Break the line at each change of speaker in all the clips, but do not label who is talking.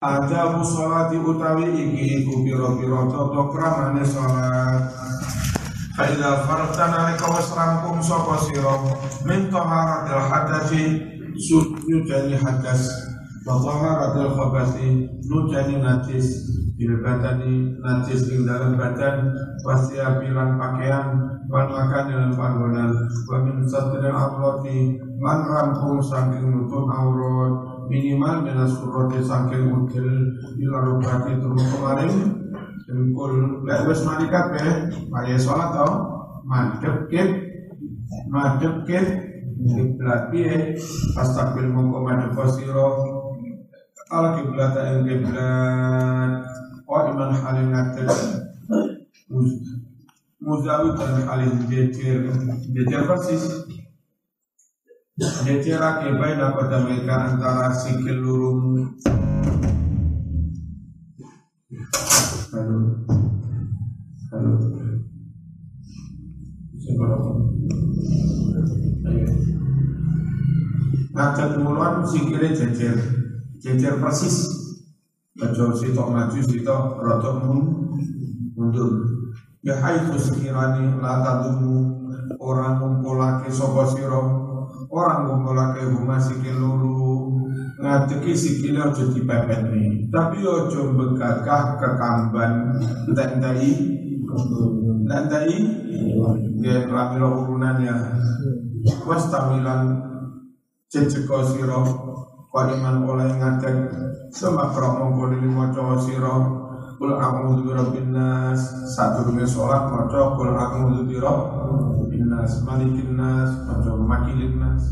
Ajabu sholati utawi iki iku pira-pira tata kramane salat. Fa idza faragta nalika wis rampung sapa sira? Min taharatil hadasi sujudani hadas. Wa taharatil khabasi nujani najis. Bil badani najis ing dalam badan wasiapilan pakaian wal makan dalam panggonan. Wa min satril awrati man rampung saking nutup aurat minimal dengan surati saking udil ila rukati turun kemarin jempol lek wis mari kabeh kaya salat to madhep kit madhep kit kiblat piye? Astagfir mongko madhep sira al kiblat ing kiblat. Wa iman halin ngaten. Muzawi dan halin jejer. Jejer persis Jecerake baina pada mereka antara sikil lurung Halo. Halo. Ngajak mulon sikile jejer. Jejer persis. Baca sitok maju sitok rotok mundur. Ya haitu sekirani la tadumu orang ngumpulake sapa sira orang ngumpulake huma sikil loro. Ngadeki sikile aja dipepetne. Tapi aja begagah kekamban entek-enteki entek-enteki nggih lamira urunannya was tamilan jejeko sira Kaliman oleh ngadek Semakro mongko dili moco siro Kul a'udzu birabbin nas. Sadurunge salat maca kul a'udzu birabbin nas malikin nas maca makilin nas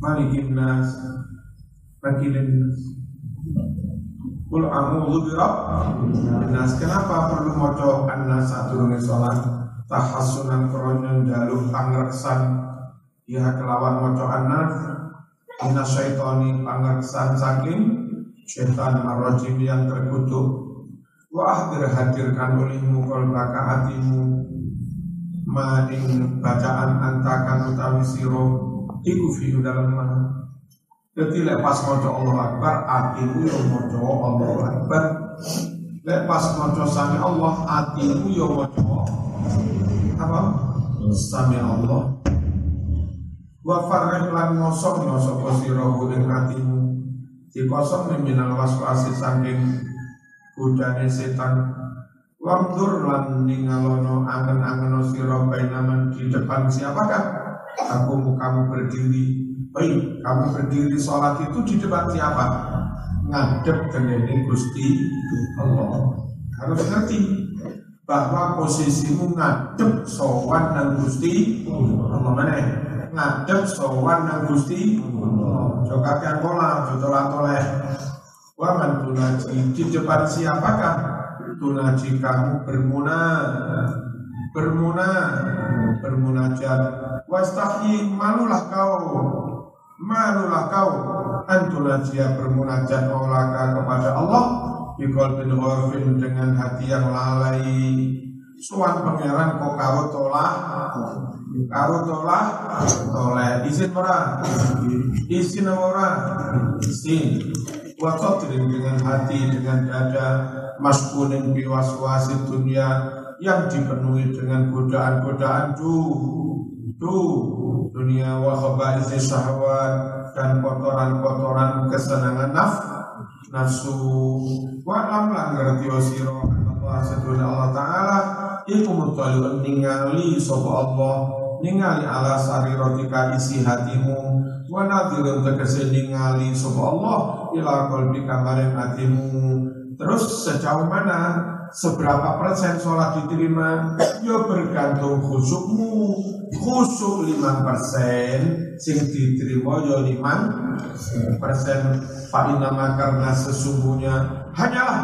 malikin nas makilin nas Kul a'udzu birabbin nas kenapa perlu maca annas sadurunge salat tahassunan krono jaluk pangreksan ya kelawan maca annas Inna syaitani pangreksan saking syaitan marrajim yang terkutuk. Wa ahdir hadirkan olehmu kolbaka hatimu Maing bacaan antakan utawi siro Iku fiu dalam mana? Jadi lepas moco Allah Akbar Hatimu yang moco Allah Akbar. Lepas moco sami Allah Hatimu yang moco Apa? Sami Allah. Wa farrek lan ngosok ngosok sirahu ing hatimu. Dikosok minal waswasi saking godane setan Wamdur lan ningalono angen-angeno sira bainaman di depan siapakah? Aku kamu berdiri Baik, kamu berdiri sholat itu di depan siapa? Ngadep dengan Gusti Allah Harus ngerti bahwa posisimu ngadep sowan dan Gusti Allah mana? ngadep sowan nang Gusti Jika kalian pola jodolan toleh Waman tunaji di depan siapakah tunaji kamu bermuna bermuna bermunajat wastahi malulah kau malulah kau. Antunajia bermunajat maulaka kepada Allah Bikol bin ghafin dengan hati yang lalai. Suan pangeran kok kau tolak? Kau tolak? Toleh izin ora? Izin ora? Izin Wasotrin dengan hati dengan dada Maskunin biwaswasi dunia Yang dipenuhi dengan godaan-godaan Duh Duh Dunia wa khabaisi syahwat Dan kotoran-kotoran kesenangan naf Nafsu. Wa'lam lan ngerti wasiro Allah Allah Ta'ala Iku mutaliun ningali Sopo Allah Ningali ala sarirotika isi hatimu Wa nadirun tegesi ningali Sopo Allah Ila kolbika maring hatimu. Terus sejauh mana Seberapa persen sholat diterima? Ya bergantung khusukmu. Khusuk 5 persen. Sing diterima ya 5 persen. Fa'inama karena sesungguhnya. Hanyalah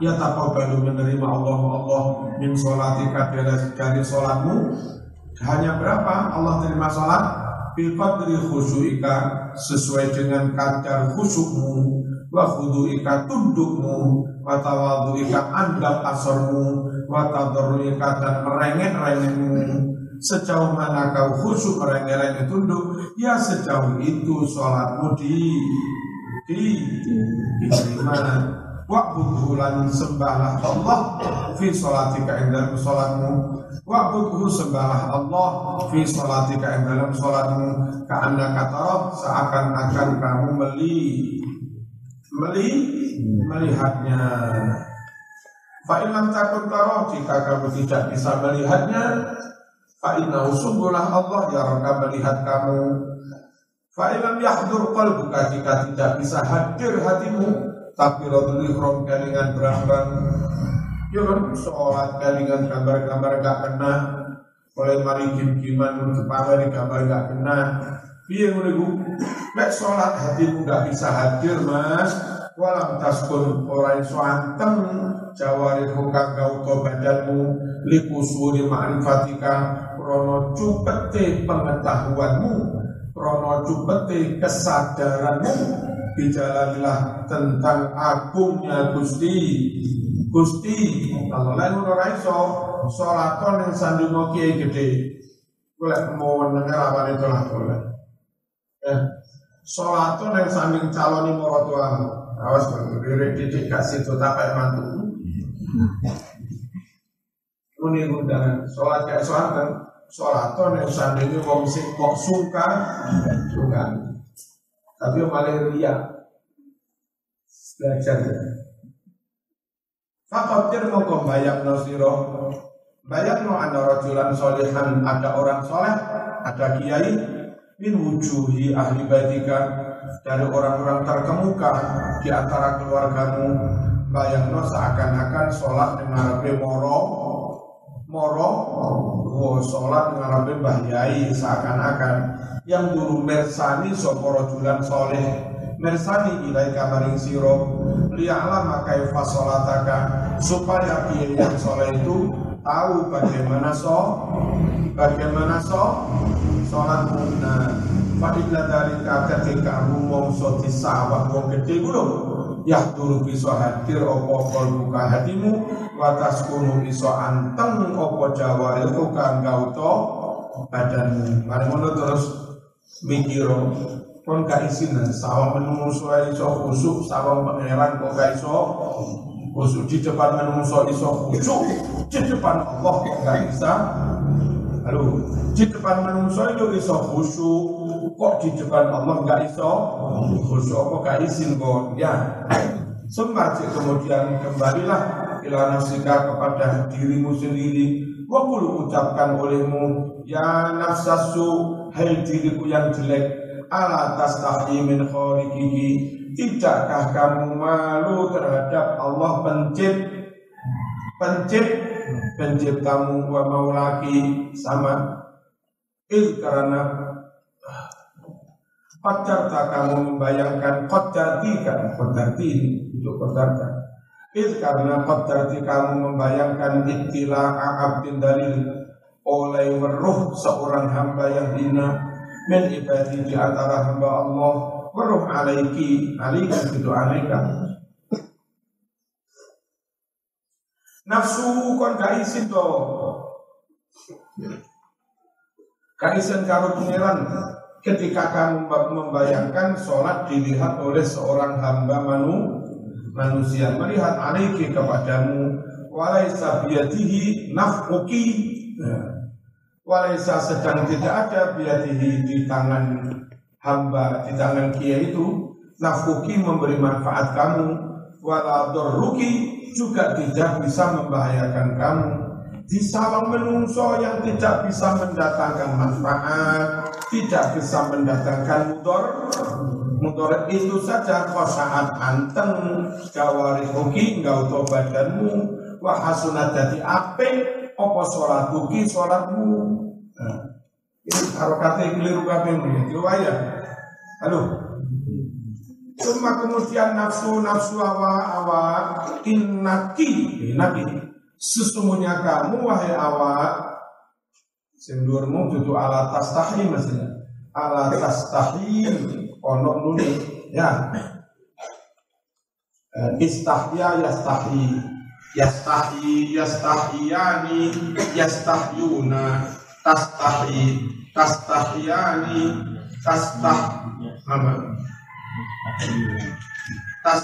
ya baru menerima Allah Allah min sholatika dari sholatmu. Hanya berapa? Allah terima sholat bil qadri khusyuika sesuai dengan kadar khusyukmu wa khuduika tundukmu wa tawadhuika andap asormu wa tadarruika dan merengek-rengekmu. Sejauh mana kau khusyuk merengek-rengek tunduk ya sejauh itu sholatmu di diterima wa'budhu lan sembahlah Allah fi sholatika ing dalam sholatmu. Wa'budhu sembahlah Allah fi sholatika ing dalam sholatmu ka'anna katara seakan-akan kamu meli meli melihatnya. Fa'ilam takut taroh jika kamu tidak bisa melihatnya Fa'innahu sungguhlah Allah yang akan melihat kamu. Fa'ilam yahdur qalbuka jika tidak bisa hadir hatimu Tapi rodul ikhram kelingan berang-berang Ya kan sholat kelingan gambar-gambar gak kena. Oleh mari kim-kiman untuk pameri gambar gak kena. Iya ngono Nek sholat hatimu gak bisa hadir mas. Walam taskun orang iso jawari hukang gauto badanmu. Likusuri ma'rifatika. Krono cupete pengetahuanmu. Krono cupete kesadaranmu bijalanilah tentang agungnya Gusti. Gusti kalau lain ora iso salaton yang sandungo kiai gede golek mau dengar apa itu lah boleh eh salaton yang sanding caloni morotuamu Awas berdiri didik kasih itu tapai mantu. Ini undangan. Sholat kayak sholat kan sholat tuh yang seandainya wong sing kok suka suka. Tapi malah ria belajar. Fakotir mau bayang no siro Bayang no ada rajulan solehan Ada orang soleh Ada kiai Min wujuhi ahli badika dari orang-orang terkemuka di antara keluargamu. Bayangno seakan-akan sholat dengan Rabbi moro moro oh, sholat dengan Rabbi bahyai seakan-akan yang dulu mersani soporo julan soleh mersani ilai kamaring siro liya'lama kaifa sholataka supaya dia yang soleh itu tahu bagaimana so bagaimana so sholatmu nah Fa'idla dari ketika rumongso disawah wong gede kulo Ya dulu bisa hadir opo buka hatimu Watas kunu bisa anteng opo jawari buka gauto badanmu. Mari ngono terus mikiro Kon gak isin sawah menungso iso khusuk Sawah pangeran kok gak iso Khusuk di depan menungso iso khusuk Di depan Allah kok gak bisa Halo, di depan manusia itu iso kok di depan Allah nggak iso khusyuk, kok gak izin kok? Ya, kemudian kembalilah ila nafsika kepada dirimu sendiri. Wakulu ucapkan olehmu, ya nafsasu, hai diriku yang jelek, ala tastahi min khaliqihi. Tidakkah kamu malu terhadap Allah pencipta pencipta penciptamu wa maulaki sama il karena Qadarta kamu membayangkan Qadarti kan ini untuk Il karena Qadarti kamu membayangkan Iktila abdin dalil Oleh meruh seorang hamba yang hina Min ibadi di antara hamba Allah Meruh alaiki Alaikan itu alaikan Nafsu kon gak isin to. Gak isin karo pangeran ketika kamu membayangkan sholat dilihat oleh seorang hamba manu, manusia melihat alaiki kepadamu walaisa biyadihi nafkuki walaisa sedang tidak ada biyadihi di tangan hamba di tangan kia itu nafkuki memberi manfaat kamu wala ruki juga tidak bisa membahayakan kamu. Di sawang menungso yang tidak bisa mendatangkan manfaat, tidak bisa mendatangkan mudor, mudor itu saja kau saat anteng jawari hoki enggak tahu badanmu. Wahasunat jadi ape opo sholat buki sholatmu? Nah, ini kata keliru kabeh ini riwayat halo? Cuma kemudian nafsu nafsu awa awa innaki innaki sesungguhnya kamu wahai awa sendurmu itu ala tastahi maksudnya. Ala tastahi ono nuni ya. Eh, istahya yastahi yastahi yastahiyani yastahyuna tastahi tastahiyani tastah apa? Tas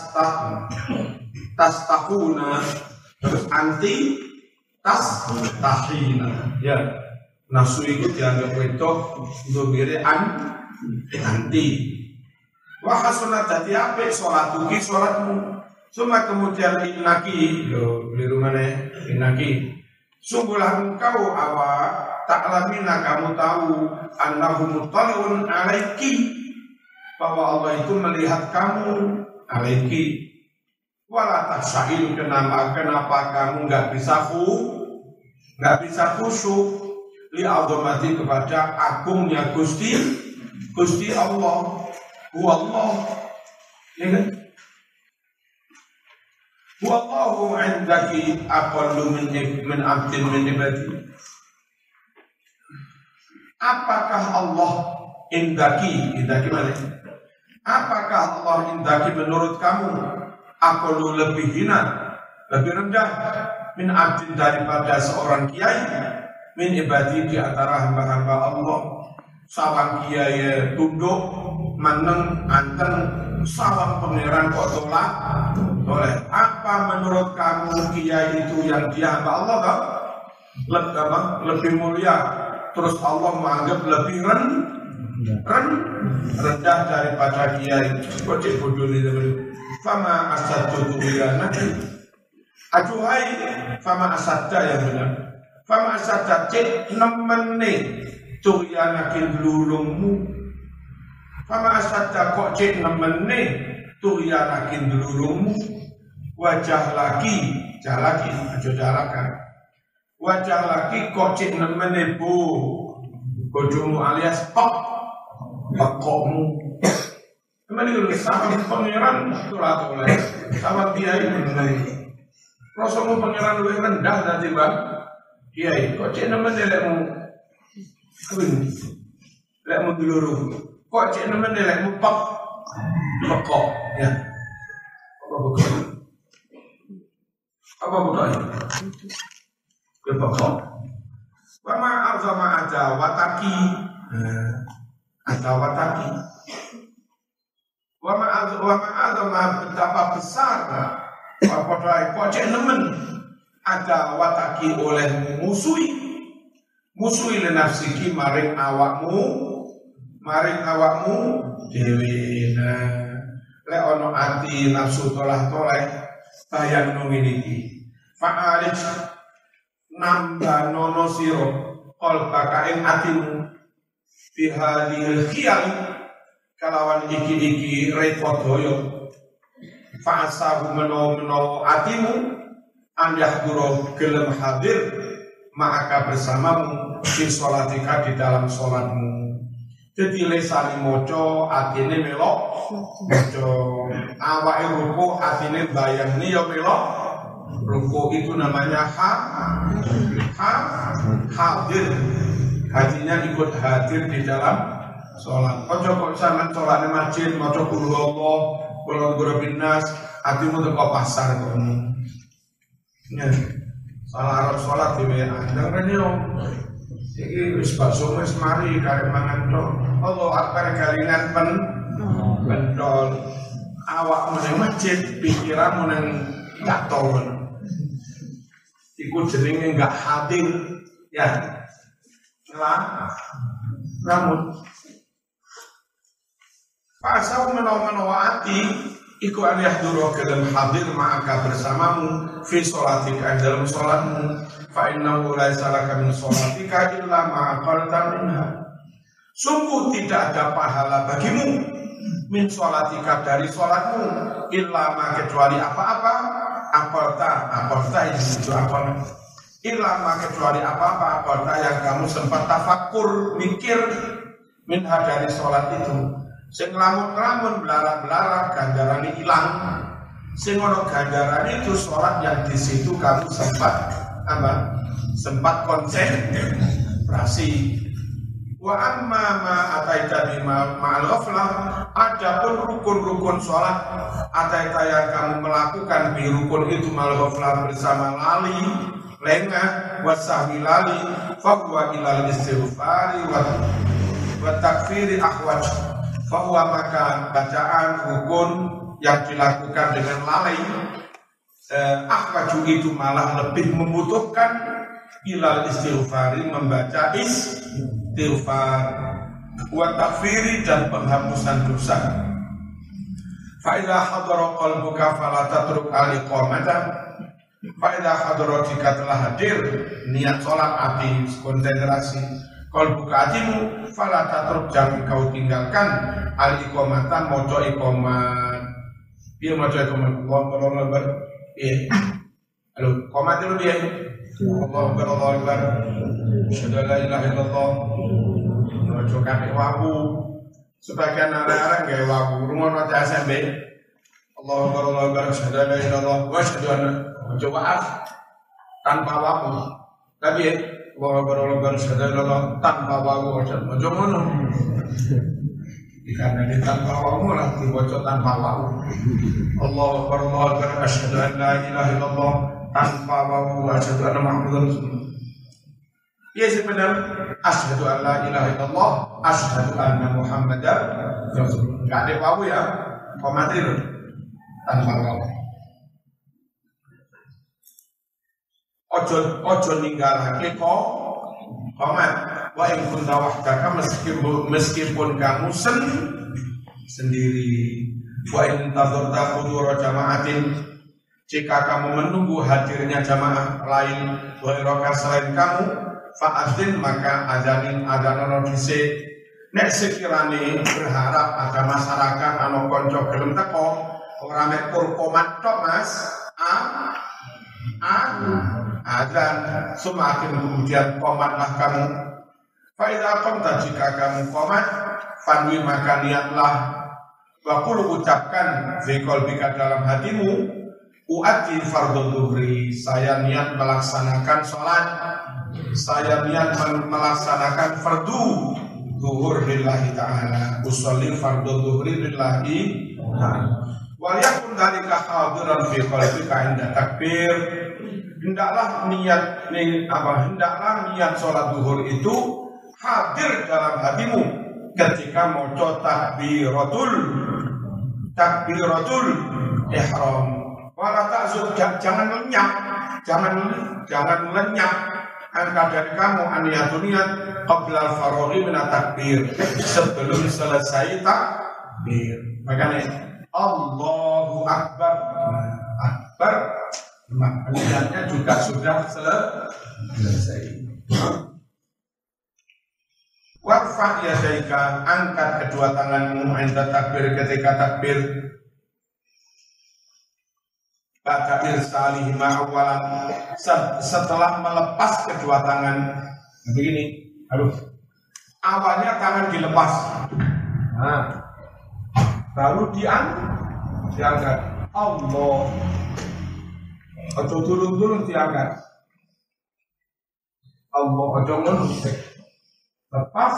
tas tahuna terus anti tas tahina ya nafsu itu dianggap wedok domire an anti wah hasunat dadi apik tuki sholatmu. Cuma kemudian inaki, lo beli mana inaki. Sungguhlah engkau awak taklamina kamu tahu annahu mutaliun alaiki. Bahwa Allah itu melihat kamu alaiki. Wala tasailu kenapa kenapa kamu nggak bisa khu nggak bisa khusyuk? Li kepada agungnya Gusti Gusti Allah Allah ya kan Wallahu indaki aqallu min min abdin min ibadi. Apakah Allah indaki, indaki mana? Apakah Allah indaki menurut kamu aqallu lebih hina, lebih rendah min abdin daripada seorang kiai min ibadi di antara hamba-hamba Allah. Sawang kiai tunduk, meneng, anteng, sawang pangeran kok tolak? Oleh apa menurut kamu kiai itu yang dia hamba Allah kan? Lebih, apa? lebih mulia. Terus Allah menganggap lebih ren, ren rendah daripada kiai. Kok cek teman? Fama asadu nanti ajuhai fama asadda yang benar fama asadda cek nemene tuhyanakin lulungmu fama asadda kok cek nemene tuhyanakin lulungmu wajah lagi jalaki aja jalakan wajah lagi kok cik nemene bu. Bojomu alias pok pokokmu Ke mana itu sama pangeran itu lah oleh sama kiai mengenai Rasulmu pangeran lebih rendah nanti bang kiai kok cik nemene kawin lekmu? Dulu kok cik nemene lekmu pok pokok ya apa pokok apa budaya? Ya. Wama azama ada wataki. Eh, ada wataki. Wama wama azama betapa besar. Apa kok cek nemen ada wataki oleh musuhi musuhi le nafsiki maring awakmu maring awakmu dewi nah le ono ati nafsu tolah toleh bayang nong ini fa'alij nambah nono siro kol bakain atimu bihadil khiyal kalawan iki-iki repot hoyo fa'asahu menawa menawa atimu anjah duro gelem hadir maka bersamamu di sholatika di dalam sholatmu jadi lesani moco atine melok moco awake ruku atine bayang yo melok Ruku itu namanya ha, ha, hadir. Hatinya ikut hadir di dalam sholat. Ojo kok sama sholat di masjid, ojo kulu Allah, kulu guru binas, hatimu tuh kok pasar kok. Ya, salah Arab sholat di WA. Jangan yo. Iki wis bakso wis mari karek mangan tok. Allah akbar galingan pen pendol. Awak meneng masjid, pikiran meneng katon iku jenenge enggak hadir. Ya. Lah. Namun Pasal menawa-menawa hati Iku an yahduru dalam hadir maka bersamamu Fi sholatika dalam sholatmu. Fa innahu laisa laka min sholatika illa ma'aqalta minha. Sungguh tidak ada pahala bagimu Min sholatika dari sholatmu Illa ma kecuali apa-apa. Aporta aporta yang itu apa ilama kecuali apa-apa aporta yang kamu sempat tafakur mikir minha dari sholat itu sing lamun-lamun belara-belara ganjaran hilang. Sing ono ganjaran itu sholat yang di situ kamu sempat apa? Sempat konsentrasi Wa amma ma ataita bima ma'al ghaflah adapun rukun-rukun sholat ataita yang kamu melakukan di rukun itu ma'al ghaflah bersama lali lengah wasahwi lali fahuwa ilal istighfari wa, wa takfiri ahwaj fahuwa maka bacaan rukun yang dilakukan dengan lalai eh, akhwaju itu malah lebih membutuhkan ilal istighfari membaca istighfar wa takfiri dan penghapusan dosa. Fa idza hadara qalbuka fala tatruk al iqamata fa idza hadara jika telah hadir niat sholat hati konsentrasi qalbuka hatimu fala tatruk jangan kau tinggalkan al iqamata moco iqamat. Dia moco iqamat. Allah Akbar iya. Halo qomat dulu dia. Allah Akbar Allah Akbar. Asyhadu an la ilaha illallah. Ojo kakek wabu Sebagian anak-anak gak wabu Rumah nanti SMB Allah Akbar Allah Akbar. Asyhadu an la ilaha illallah. Wa asyhadu anna waaf Tanpa wabu Tapi ya An la Tanpa wabu Ojo ngono karena di tanpa wabu lah dibaca tanpa wabu Allah Akbar Allah Akbar Asyhadu an la ilaha illallah tanpa wawu asyhadu anna muhammadar rasulullah. Ya sebenarnya asyhadu an la ilaha illallah asyhadu anna muhammadar rasulullah. Ada wawu ya komatir tanpa wawu ojo ojo ninggalake kok komat. Wa in kunta wahdaka meskipun meskipun kamu sen sendiri. Wa in tadurta hudura jama'atin jika kamu menunggu hadirnya jamaah lain Wairokah selain kamu Fa'adin maka adanin adanono dhisik. Nek sekirane berharap ada masyarakat anu konco gelem teko ora mek komat tok Mas. A a adan semakin kemudian komatlah kamu. Faida qamta jika kamu komat fanwi maka niatlah wa ucapkan fi qalbika dalam hatimu Uati fardhu duhri, saya niat melaksanakan sholat, saya niat melaksanakan fardu duhur lillahi ta'ala, usolli fardhu duhri lillahi ta'ala. Waliyakun dalika hadiran fi qalbika inda takbir. Hendaklah niat nih apa hendaklah niat sholat duhur itu hadir dalam hatimu ketika mau takbiratul takbiratul ihram. Wala takzub jangan lenyap, jangan jangan lenyap. Angka dari kamu aniyatun niat qabla faroghi min takbir sebelum selesai takbir. Makanya Allahu Akbar. Akbar niatnya juga sudah selesai. Warfa yadaika angkat kedua tanganmu anda takbir ketika takbir. Baca irsalihi awalan setelah melepas kedua tangan. Begini aduh. Awalnya tangan dilepas. Nah baru diang diangkat. Allah ojo turun-turun diangkat. Allah ojo ngono lepas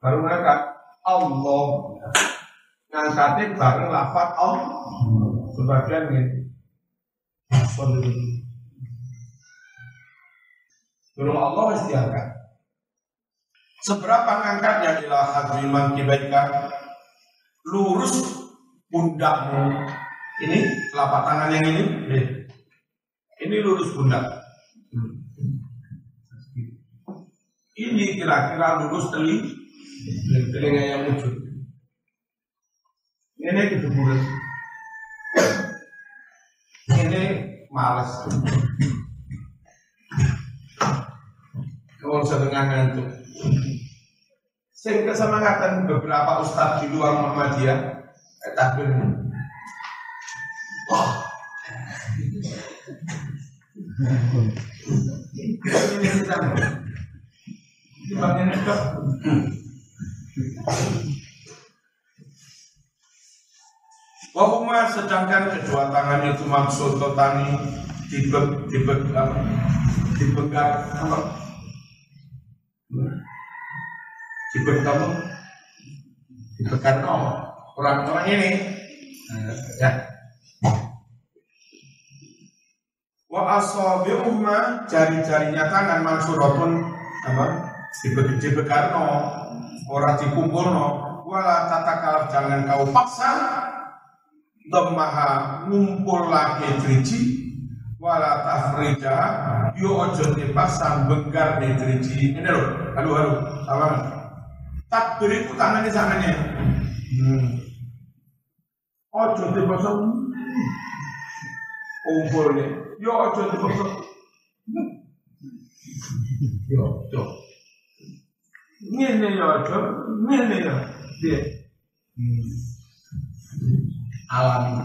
baru ngangkat. Allah. Ngangkatin bareng lafat Allah. Sebagian gitu Tolong Allah mesti angkat. Seberapa ngangkatnya ila hadri mangkibaika lurus pundakmu. Ini telapak tangan yang ini, ini lurus pundak. Ini kira-kira lurus teli, telinga yang wujud. Ini gitu bulat ini males. Kalau setengah ngantuk. Sing kesemangatan beberapa ustadz di luar Muhammadiyah, eh, takbir. Wahuma sedangkan kedua tangan itu maksud totani dibe, apa, dipegang apa? Dipegang apa? Dipegang no. Orang-orang ini ya. Wa asabi'uhuma jari-jarinya tangan mansuratun apa? Dipegang no. Orang dikumpul no. Wala tatakal jangan kau paksa Dhammaha ngumpul lagi driji wala tafrija yo ojo dipasang benggar di driji ini loh halo halo salam takbir itu tangannya tangannya hmm. ojo dipasang kumpul nih yo ojo dipasang yo ojo ini yo ojo ini yo. Dia alami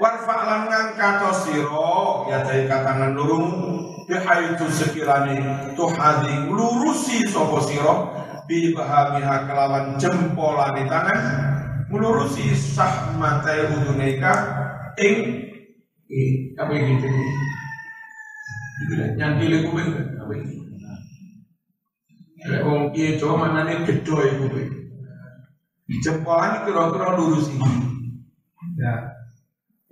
warfa lan ngangkat siro. Ya dari katangan lurung. Bihaitu sekirani tuhadi lurusi sopo siro. Bi bahamiha kelawan jempolani tangan. Melurusi sah matai uduneka ing apa yang gitu yang pilih kuping apa ini? Wong kiye Jawa manane gedho iku kuwi jempolnya kira-kira lurus ini ya.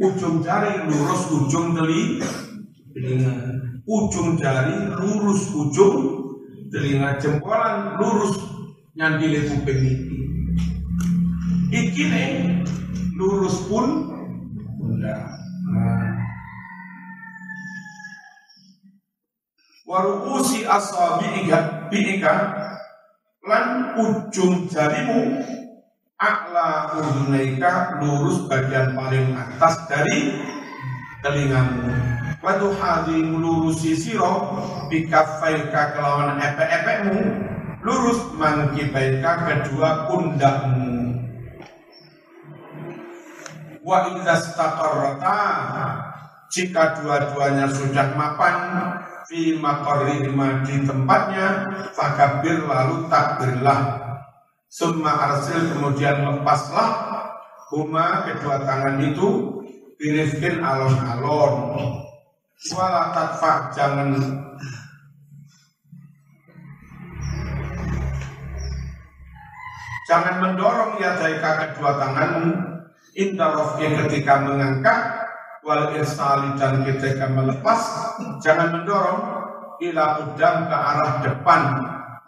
Ujung jari lurus ujung teli. Telinga. Ujung jari lurus ujung telinga. Jempolan lurus nyandile kuping iki iki nih lurus pun bunda nah. waruusi asabi ika lan ujung jarimu akla udunaika lurus bagian paling atas dari telingamu Wadu hadi melurusi siro Bikafaika kelawan epe-epekmu Lurus mangkibaika kedua pundakmu Wa idza staqarrata jika dua-duanya sudah mapan fi maqarrihima di tempatnya fakabir lalu takbirlah. Summa arsil kemudian lepaslah Huma kedua tangan itu Birifkin alon-alon. Wala tatfa jangan. Jangan mendorong ya daika kedua tanganmu Indah ketika mengangkat Wal irsali dan ketika melepas Jangan mendorong Ila udam ke arah depan.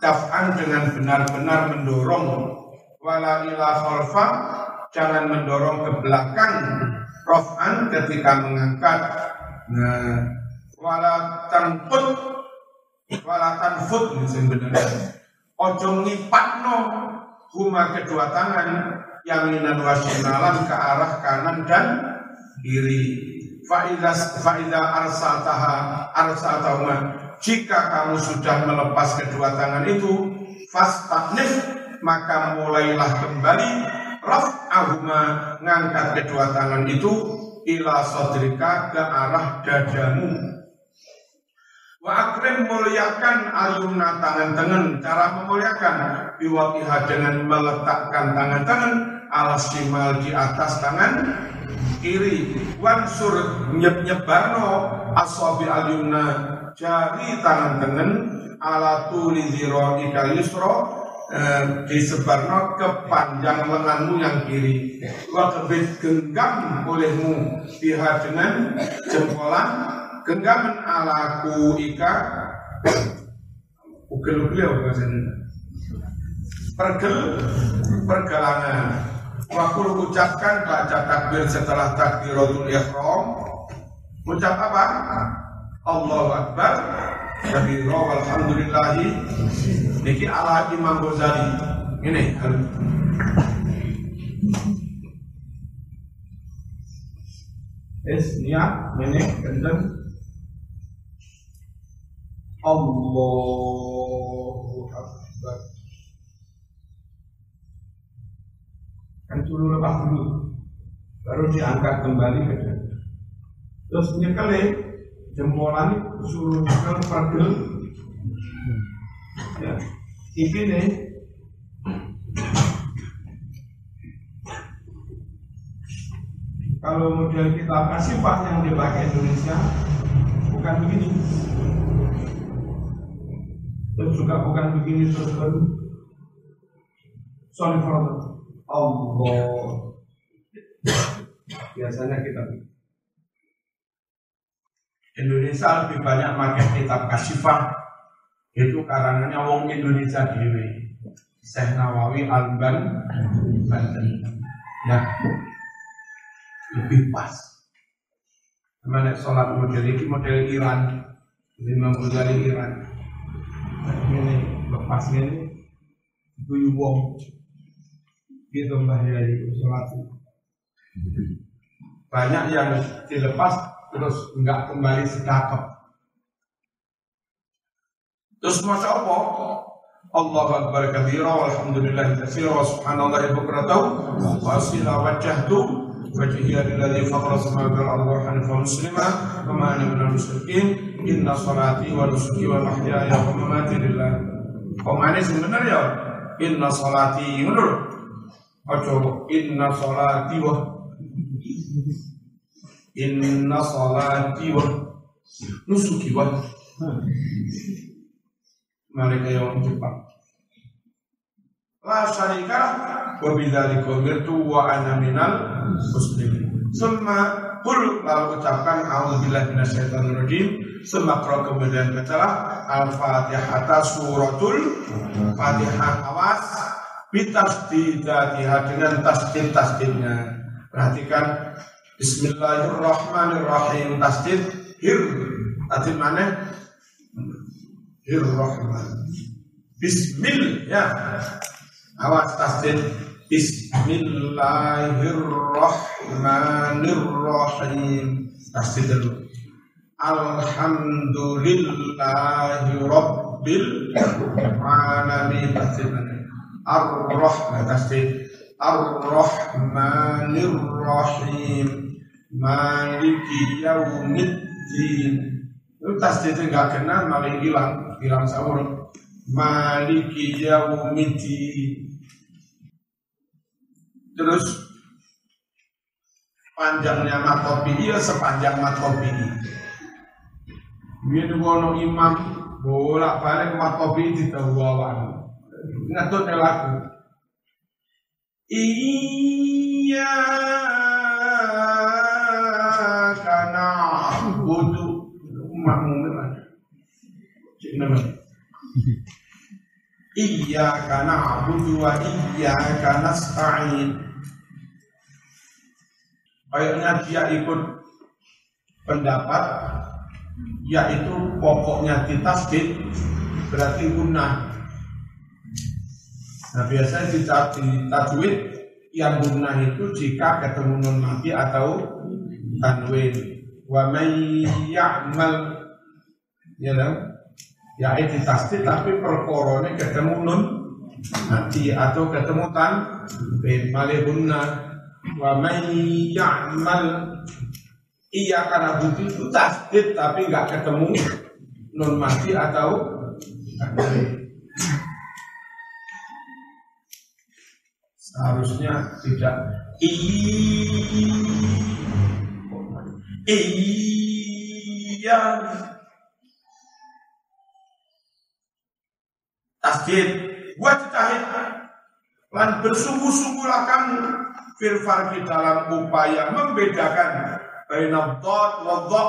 Taf'an dengan benar-benar mendorong. Wala ila khalfa jangan mendorong ke belakang. Rof'an ketika mengangkat. Nah wala tanfut wala tanfut ini benar ojo ngipatno huma kedua tangan yang minan wasinalan ke arah kanan dan kiri. Faidah faidah arsaltaha arsaltahuma jika kamu sudah melepas kedua tangan itu fastahnif maka mulailah kembali raf'ahuma ngangkat kedua tangan itu ila sodrika ke arah dadamu. Wa akrim muliakan ayumna tangan tangan cara memuliakan biwakiha dengan meletakkan tangan tangan ala simal di atas tangan kiri. Wansur nyep nyebarno aswabi alyumna jari tangan tengen ala tuli ziro ikal yusro eh, disebarno kepanjang lenganmu yang kiri. Wa kebit genggam olehmu pihak dengan jempolan genggaman ala ku ika. Ugel-ugel apa bahasanya pergel pergelangan. Wakul ucapkan baca takbir setelah takbiratul ihram. Ucap apa? Allahu Akbar. Kabira walhamdulillahi niki ala Imam Ghazali. Ini Es niat ini kenceng Allahu Akbar kan dulu lepas dulu. Baru diangkat kembali ke terus nyekelin jempolan suruh kan pergel ya nih. Kalau model kita kasih pak yang dipakai Indonesia bukan begini terus juga bukan begini terus baru. Sorry for Allah biasanya kita Indonesia lebih banyak pakai kitab kasifah. Itu karangannya wong Indonesia dewi Syekh Nawawi Alban Banten. Ya. Lebih pas. Mana sholat model ini model Iran, Imam Ghazali Iran. Ini lepasnya ini itu wong gitu mbah dari sholat. Banyak yang dilepas terus enggak kembali sedekap. Terus masya Allah Allah Akbar kabira walhamdulillah katsira wa subhanallah bukratan wa asila wajhtu wajhiya lilladzi fatara samawati wal ardi wa hanifa muslima wa ma ana minal musyrikin inna salati wa nusuki wa mahyaya wa mamati lillah kok mana sebenarnya ya inna salati ngono Ojo inna salati wa inna salati wa nusuki wa mereka yang cepat. La syarika wa bidzalika umirtu wa ana minal muslimin. Semua kul lalu ucapkan auzubillahi minasyaitonir rajim. Semua kro kemudian bacalah Al-Fatihah suratul Fatihah awas bitasdidatiha dengan tasdid tasdidnya. Perhatikan Bismillahirrahmanirrahim tasdid hir. Tasdid mana? Bismillahirrahmanirrahim. Bismillah. Ya. Awas tasdid. Bismillahirrahmanirrahim. Tasdid dulu. Alhamdulillahi Rabbil Alamin. Tasdid Ar-Rahman. Tasdid. Ar-Rahmanirrahim. Maliki yaumiddin. Itu tasdid enggak kena malah hilang bilang sahur maliki yaumiti terus panjangnya matopi iya sepanjang matopi ini wono imam bolak balik matopi di tahuawan ngatur lagu iya karena butuh makmum namanya. Iyyaka na'budu wa iyyaka nasta'in. Kayaknya dia ikut pendapat yaitu pokoknya ditasbih berarti guna. Nah biasanya di, tajwid yang guna itu jika ketemu nun mati atau tanwin. Wa may ya'mal ya dong ya itu tasdid tapi perkorone ketemu nun mati atau ketemu tan bin malihunna wa man ya'mal iya karena bukti itu tasdid tapi nggak ketemu nun mati atau seharusnya tidak. I iya. Tasdid. Wajtahid lan bersungguh-sungguhlah kamu fil farqi dalam upaya membedakan baina dot wa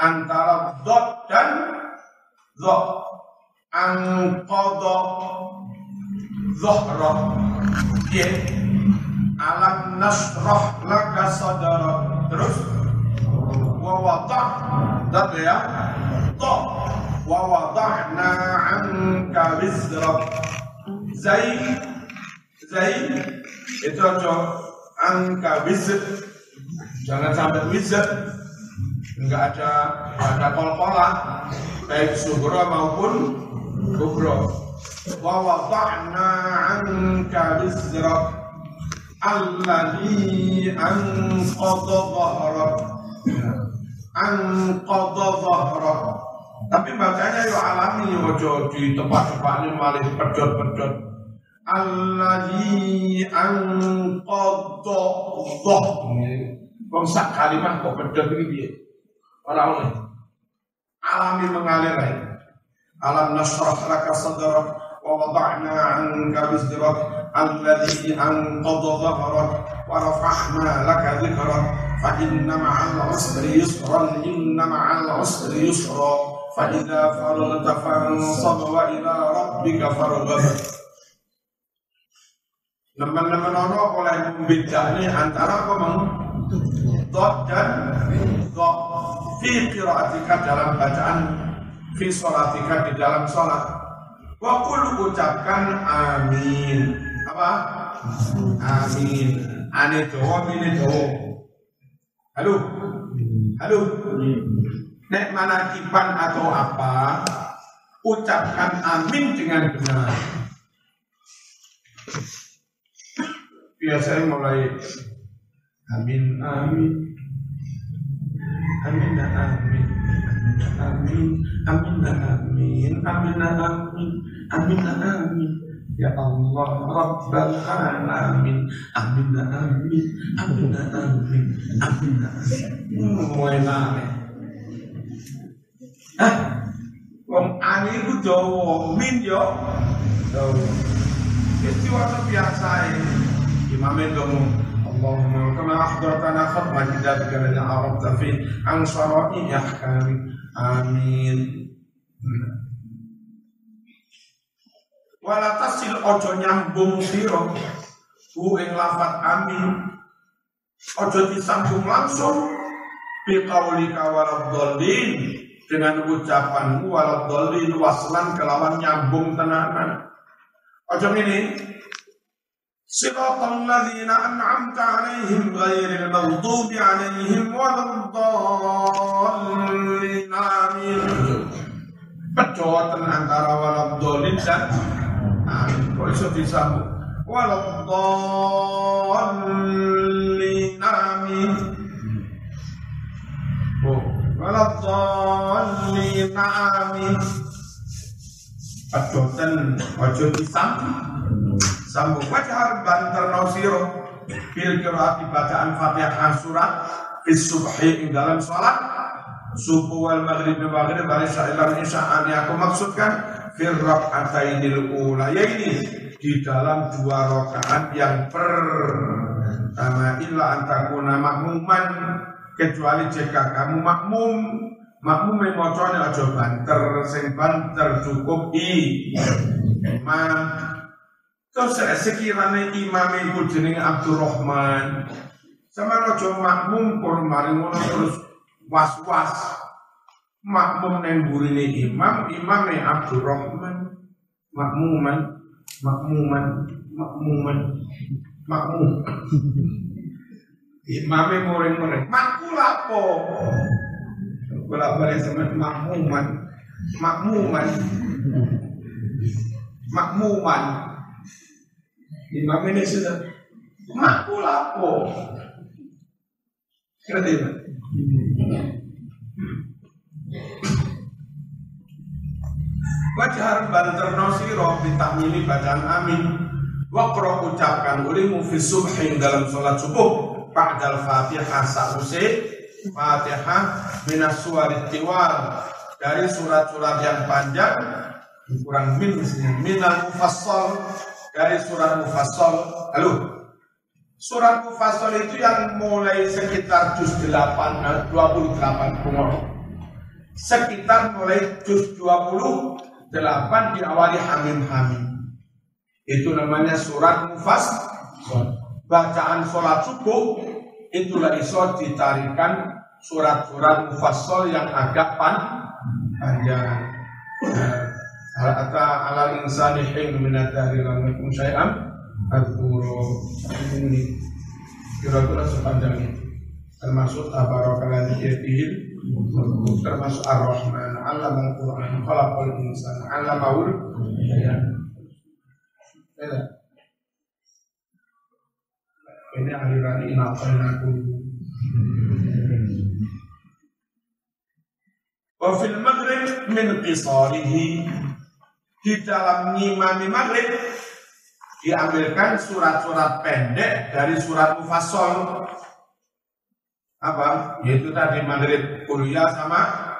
antara dot dan dot angqadha dhahra ya alam nasrah laka sadara. Terus? Wa wada dot ya? Dot wa wada'na 'anka zai zai itu aja. Angka wizr. Jangan sampai wizr. Enggak ada ada kol-kola baik suhra maupun kubra wa wada'na 'anka wizrak alladhi anqadha dhahrak anqadha dhahrak tapi bacanya yo alami ojo di tempat-tempat ini malah pedot-pedot. Alladzi anqadha dhah. Wong sak kalimat kok pedot iki piye? Ora oleh. Alami mengalir ae. ألم نشرح لك صدرك ووضعنا عنك وزرك الذي أنقض ظهرك ورفعنا لك ذكرك فإن مع العسر يسرا إن مع العسر يسرا فإذا فرغت فانصب وإلى ربك فارغب لما لما ono oleh membedakan أنت apa mang? Dot dan في قراءتك dalam bacaan fi sholatika di dalam sholat. Wa qul ucapkan amin. Apa? Amin. Ane doa, mine doa. Halo? Halo? Nek mana kipan atau apa, ucapkan amin dengan benar biasanya mulai amin amin amin dan amin. Amin amin. Dan amin. Amin dan amin. Amin dan amin. Ya Allah Rabbana alamin. Amin dan amin. Amin dan amin. Amin dan amin. Mulai nane eh? ah wong ani ku Jawa min yo. Jawa. Wis biasa e imame ngomong Allahumma ربنا أحضرتنا ختم كتابك الذي عرفت فيه عن شرائع أحكامك آمين wala tasil ojo nyambung siro hu ing lafat amin. Ojo disambung langsung. Biqauli kawalad dolin dengan ucapan walad dolin waslan kelawan nyambung tenanan. Ojo ini صراط الذين أنعمت عليهم غير المغضوب عليهم ولا الضالين آمين Percoatan antara waladhdallin dan amin. Kok iso disambung? Waladhdallin amin. Oh, waladhdallin amin. Percoatan ojo disambung sambung wajhar banter nosiro bil qiraati bacaan Fatihah surat. Fis subhi dalam salat subuh wal maghrib maghrib bari sa'ilan isya aku maksudkan fil raka'atainil ulayaini di dalam dua rakaat yang pertama illa antakuna makmuman kecuali jika kamu makmum. Makmum yang mocone aja banter sing banter cukup i. Imam Terus sekiranya imam itu jenenge Abdurrahman. Sama rojo makmum pun mari ngono terus was-was. Makmum neng burine imam imam yang Abdurrahman. Makmuman makmuman makmuman makmum. Imam yang muring-muring makmul apa bolak-balik sama makmuman makmuman makmuman Imam ini sudah. Makul apa? Ngerti Pak? Wajhar banter nosiro bitakmili bacaan amin. Wakro ucapkan ulimu fi subhin dalam sholat subuh. Ba'dal fatihah sa'use Fatihah minas suarit tiwal. Dari surat-surat yang panjang Kurang min Minal mufassal dari surat Mufassal. Lalu surat Mufassal itu yang mulai sekitar juz 8 28 umur. Sekitar mulai juz 28 diawali hamim-hamim. Itu namanya surat Mufassal. Bacaan sholat subuh itulah iso ditarikan surat-surat mufassal yang agak pan panjang. Hatta ala insani hin minat dari lamikum lam yakun syai'an ini kira-kira sepanjang itu termasuk tabarakallah dzikir termasuk ar-rahman allama al-quran khalaqal insan allamaul ya ini. Aliran inafan aku Wafil maghrib min قصاره di dalam ngimami maghrib diambilkan surat-surat pendek dari surat mufassal. Apa? Yaitu tadi maghrib kuliah sama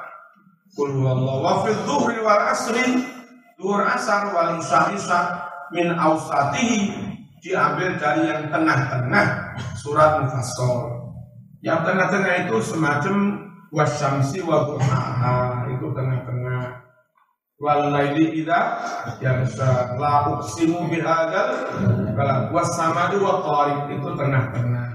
kul wallahu wa fi dhuhri wal asri dhuhur asar wal isya isya min ausatihi diambil dari yang tengah-tengah surat mufassal. Yang tengah-tengah itu semacam wasyamsi wa itu tengah-tengah wal laili idza yaghsha la uqsimu bihadzal bala was samadu wa tariq itu tengah-tengah.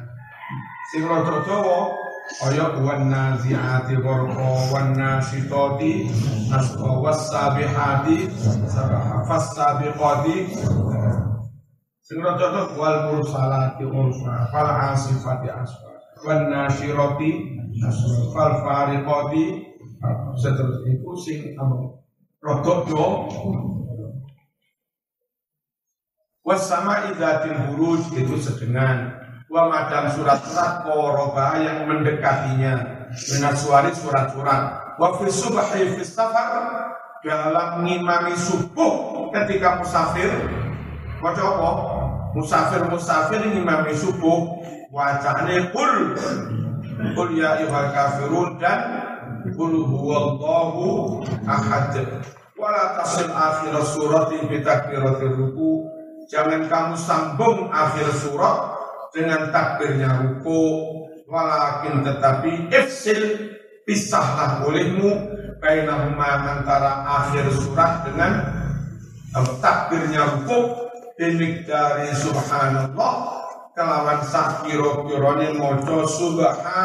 Sing rada dawa kaya wan naziati gharqa wan nasitati nasqa was sabihati sabaha fas sabiqati sing rada dawa wal mursalati ursala fal asifati asfa wan nasyirati nasra fal fariqati. Seterusnya itu sing rodok yo Wasama idatil buruj itu sedengan. Wa madam surat-surat koroba yang mendekatinya. Dengan suari surat-surat. Wa fi subhi fi Dalam ngimami subuh ketika musafir. Wajah apa? Musafir-musafir ngimami subuh. Wajahnya kul Kul ya ihwal kafirun dan Qul huwallahu ahad. Wala tasil akhir surat bi takbiratir ruku. Jangan kamu sambung akhir surat dengan takbirnya ruku. Walakin tetapi ifsil pisahlah olehmu bainahuma antara akhir surat dengan takbirnya ruku dari subhanallah kelawan sakiro kirone mojo subhanallah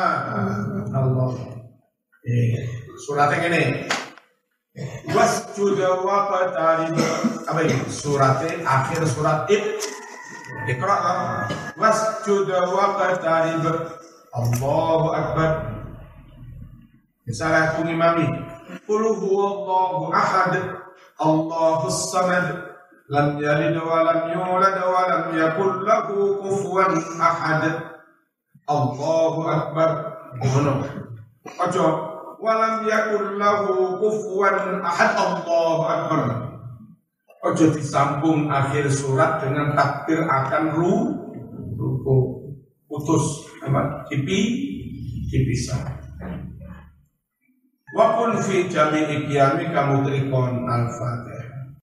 Eh, suratnya ini wasjud wa qatarib apa ini? Suratnya akhir surat ib Iqra wasjud wa qatarib Allahu akbar. Misalnya aku ngimami. Qul huwallahu ahad. Allahus samad. Lam yalid wa lam yulad wa lam yakul lahu kufuwan ahad. Allahu akbar. Ngono. Ojo walam yakul lahu kufuwan ahad Allahu akbar. Ojo disambung akhir surat dengan takbir akan ru ruku putus apa dipi dipisah. Wa kun fi jami'i qiyami kamu trikon al-fatihah.